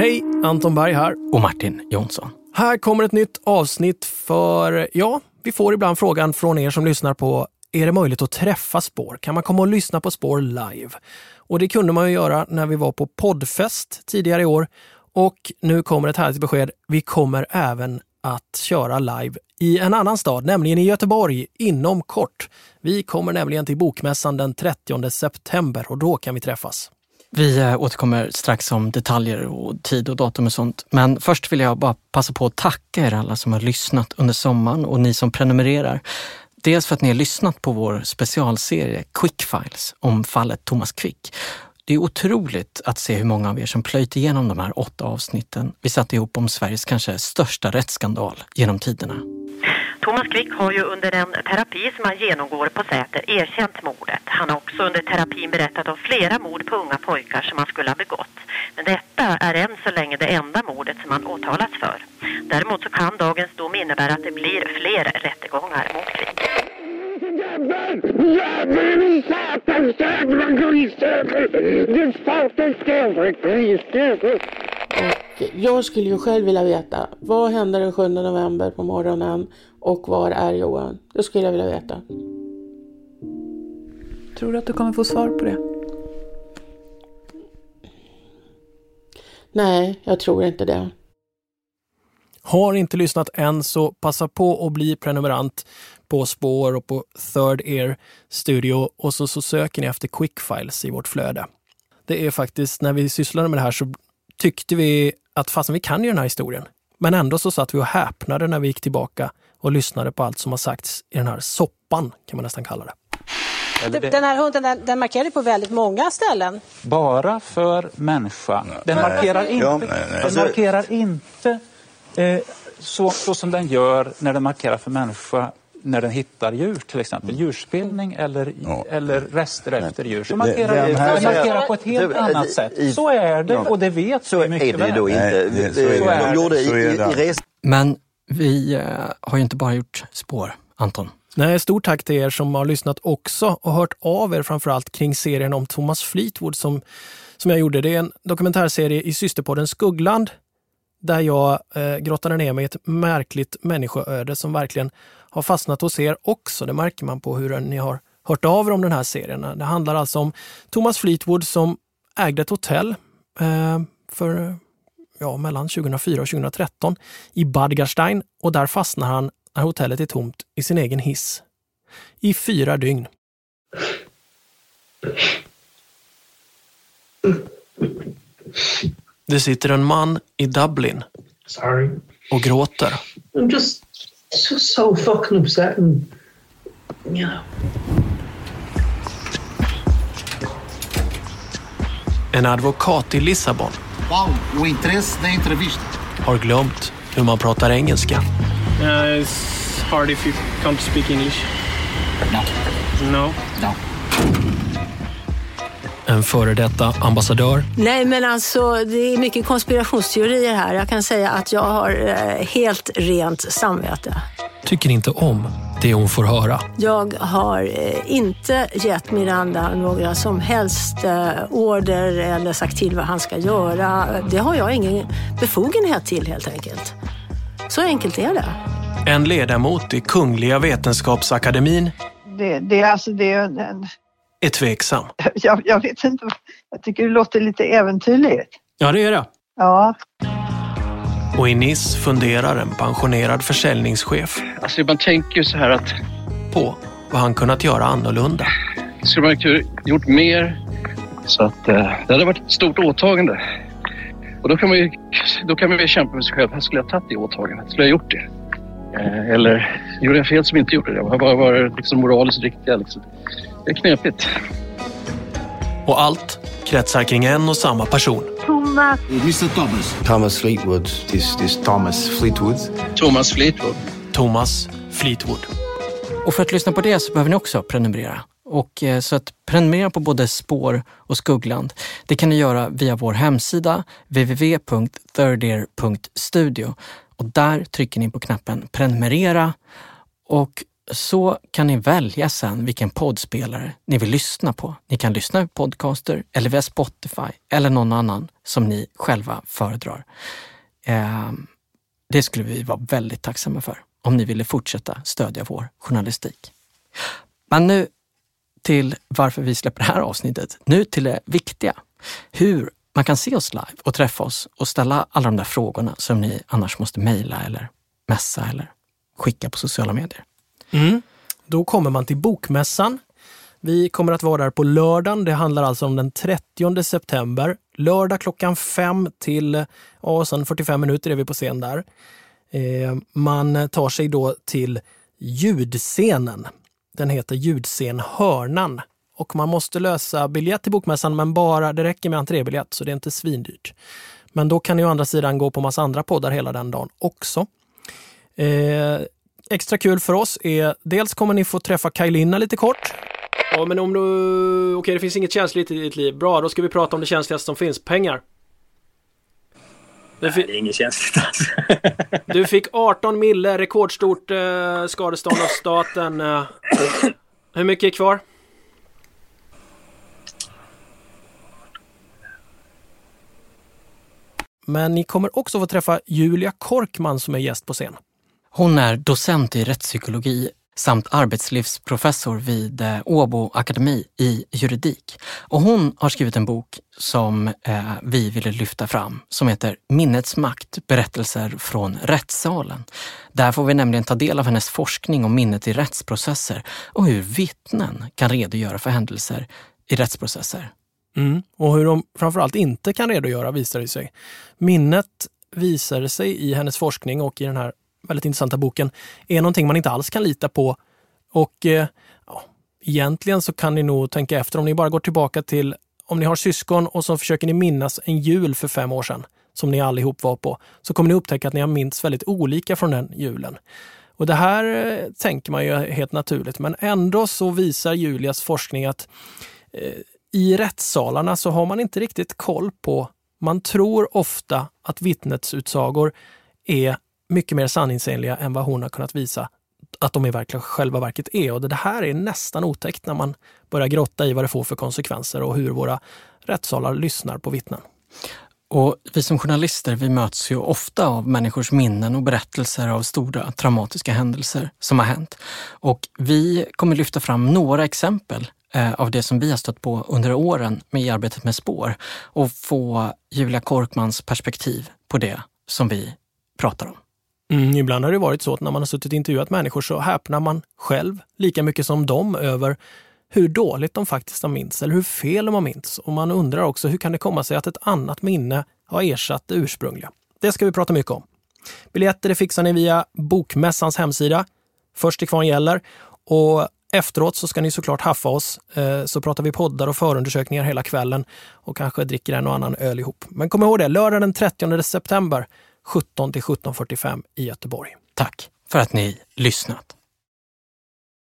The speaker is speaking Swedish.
Hej, Anton Berg här. Och Martin Jonsson. Här kommer ett nytt avsnitt för, ja, vi får ibland frågan från er som lyssnar på är det möjligt att träffa Spår? Kan man komma och lyssna på Spår live? Och det kunde man ju göra när vi var på poddfest tidigare i år. Och nu kommer ett härligt besked. Vi kommer även att köra live i en annan stad, nämligen i Göteborg inom kort. Vi kommer nämligen till Bokmässan den 30 september och då kan vi träffas. Vi eh, återkommer strax om detaljer och tid och datum och sånt. Men först vill jag bara passa på att tacka er alla som har lyssnat under sommaren och ni som prenumererar. Dels för att ni har lyssnat på vår specialserie Quickfiles om fallet Thomas Quick. Det är otroligt att se hur många av er som plöjt igenom de här åtta avsnitten vi satte ihop om Sveriges kanske största rättsskandal genom tiderna. Thomas Quick har ju under den terapi som han genomgår på Säter erkänt mordet. Han har också under terapin berättat om flera mord på unga pojkar som han skulle ha begått. Men detta är än så länge det enda mordet som han åtalats för. Däremot så kan dagens dom innebära att det blir fler rättegångar mot Quick. Jävel! Satans jävla grisjävel! Din satans jävla grisjävel! Jag skulle ju själv vilja veta, vad hände den 7 november på morgonen och var är Johan? Det skulle jag vilja veta. Tror du att du kommer få svar på det? Nej, jag tror inte det. Har inte lyssnat än så passa på att bli prenumerant på Spår och på Third Ear Studio och så, så söker ni efter Quickfiles i vårt flöde. Det är faktiskt, när vi sysslade med det här så tyckte vi att fastän vi kan ju den här historien. Men ändå så satt vi och häpnade när vi gick tillbaka och lyssnade på allt som har sagts i den här soppan, kan man nästan kalla det. Den här hunden den, den markerar på väldigt många ställen. Bara för människa. Den markerar inte, Ja, nej, nej. Den markerar inte eh, så, så som den gör när den markerar för människa när den hittar djur, till exempel djurspillning eller, eller rester efter djur. Så markerar den den, här- den markerar på ett helt Du, annat sätt. Så är det Ja. och det vet Så vi är mycket det då väl. inte. Nej, Det- så är de det. det. Men vi eh, har ju inte bara gjort spår, Anton. Nej, stort tack till er som har lyssnat också och hört av er framförallt kring serien om Thomas Fleetwood som, som jag gjorde. Det är en dokumentärserie i systerpodden Skuggland där jag eh, grottade ner mig i ett märkligt människoöde som verkligen har fastnat hos er också. Det märker man på hur ni har hört av er om den här serien. Det handlar alltså om Thomas Fleetwood som ägde ett hotell eh, för ja, mellan 2004 och 2013 i Bad Gastein och där fastnar han när hotellet är tomt i sin egen hiss. I fyra dygn. Det sitter en man i Dublin Sorry. och gråter. I'm just so, so fucking upset and, you know. En advokat i Lissabon entrevista? har glömt hur man pratar engelska. Uh, it's hard if you can't speak English. No. No? No. En före detta ambassadör Nej, men alltså det är mycket konspirationsteorier här. Jag kan säga att jag har eh, helt rent samvete. tycker inte om det hon får höra. Jag har eh, inte gett Miranda några som helst eh, order eller sagt till vad han ska göra. Det har jag ingen befogenhet till helt enkelt. Så enkelt är det. En ledamot i Kungliga Vetenskapsakademin Det, det, är alltså, det, är en- är tveksam. jag, jag vet inte, jag tycker det låter lite äventyrligt. Ja, det är det. Ja, Och i Nice funderar en pensionerad försäljningschef Alltså man tänker ju så här att på vad han kunnat göra annorlunda. skulle man ha gjort mer så att eh, det hade varit ett stort åtagande. Och då kan man ju, då kan man ju kämpa med sig själv. Här skulle jag ha tagit det åtagandet? Skulle jag ha gjort det? Eh, Eller gjorde jag fel som inte gjorde det? Vad var det liksom moraliskt riktiga? Liksom? Det är knepigt. Och allt kretsar kring en och samma person. Thomas. Mr Thomas. Thomas Fleetwood. This, this Thomas Fleetwood. Thomas Fleetwood. Thomas Fleetwood. Och för att lyssna på det så behöver ni också prenumerera. Och eh, så att prenumerera på både Spår och Skuggland, det kan ni göra via vår hemsida www.thirdear.studio. Och där trycker ni på knappen prenumerera och så kan ni välja sen vilken poddspelare ni vill lyssna på. Ni kan lyssna på podcaster eller via Spotify eller någon annan som ni själva föredrar. Ehm, det skulle vi vara väldigt tacksamma för om ni ville fortsätta stödja vår journalistik. Men nu till varför vi släpper det här avsnittet. Nu till det viktiga. Hur man kan se oss live och träffa oss och ställa alla de där frågorna som ni annars måste mejla eller messa eller skicka på sociala medier. Mm. Då kommer man till Bokmässan. Vi kommer att vara där på lördagen. Det handlar alltså om den 30 september. Lördag klockan fem till ja, sen 45 minuter är vi på scen där. Eh, man tar sig då till ljudscenen. Den heter Ljudscen Hörnan och man måste lösa biljett till Bokmässan men bara, det räcker med entrébiljett så det är inte svindyrt. Men då kan ni å andra sidan gå på massa andra poddar hela den dagen också. Eh, extra kul för oss är dels kommer ni få träffa Kaj lite kort. Ja, men om du... Okej, okay, det finns inget känsligt i ditt liv. Bra, då ska vi prata om det känsligaste som finns. Pengar. Nej, det är inget känsligt alltså. Du fick 18 mille, rekordstort eh, skadestånd av staten. Eh, hur mycket är kvar? Men ni kommer också få träffa Julia Korkman som är gäst på scen. Hon är docent i rättspsykologi samt arbetslivsprofessor vid eh, Åbo akademi i juridik. Och hon har skrivit en bok som eh, vi ville lyfta fram som heter Minnets makt, berättelser från rättssalen. Där får vi nämligen ta del av hennes forskning om minnet i rättsprocesser och hur vittnen kan redogöra för händelser i rättsprocesser. Mm. Och hur de framförallt inte kan redogöra visar det sig. Minnet visar sig i hennes forskning och i den här väldigt intressanta boken, är någonting man inte alls kan lita på. Och eh, ja, egentligen så kan ni nog tänka efter om ni bara går tillbaka till om ni har syskon och så försöker ni minnas en jul för fem år sedan som ni allihop var på, så kommer ni upptäcka att ni har minns väldigt olika från den julen. Och det här eh, tänker man ju helt naturligt, men ändå så visar Julias forskning att eh, i rättssalarna så har man inte riktigt koll på, man tror ofta att vittnets utsagor är mycket mer sanningsenliga än vad hon har kunnat visa att de i verkligen själva verket är. Och det här är nästan otäckt när man börjar grotta i vad det får för konsekvenser och hur våra rättssalar lyssnar på vittnen. Och vi som journalister vi möts ju ofta av människors minnen och berättelser av stora traumatiska händelser som har hänt. Och vi kommer lyfta fram några exempel Eh, av det som vi har stött på under åren med arbetet med spår och få Julia Korkmans perspektiv på det som vi pratar om. Mm, ibland har det varit så att när man har suttit och intervjuat människor så häpnar man själv lika mycket som dem över hur dåligt de faktiskt har minns eller hur fel de har minns. Och man undrar också hur kan det komma sig att ett annat minne har ersatt det ursprungliga? Det ska vi prata mycket om. Biljetter fixar ni via Bokmässans hemsida. Först till kvarn gäller. Och efteråt så ska ni såklart haffa oss, eh, så pratar vi poddar och förundersökningar hela kvällen och kanske dricker en och annan öl ihop. Men kom ihåg det, lördag den 30 september 17 till 17.45 i Göteborg. Tack för att ni lyssnat.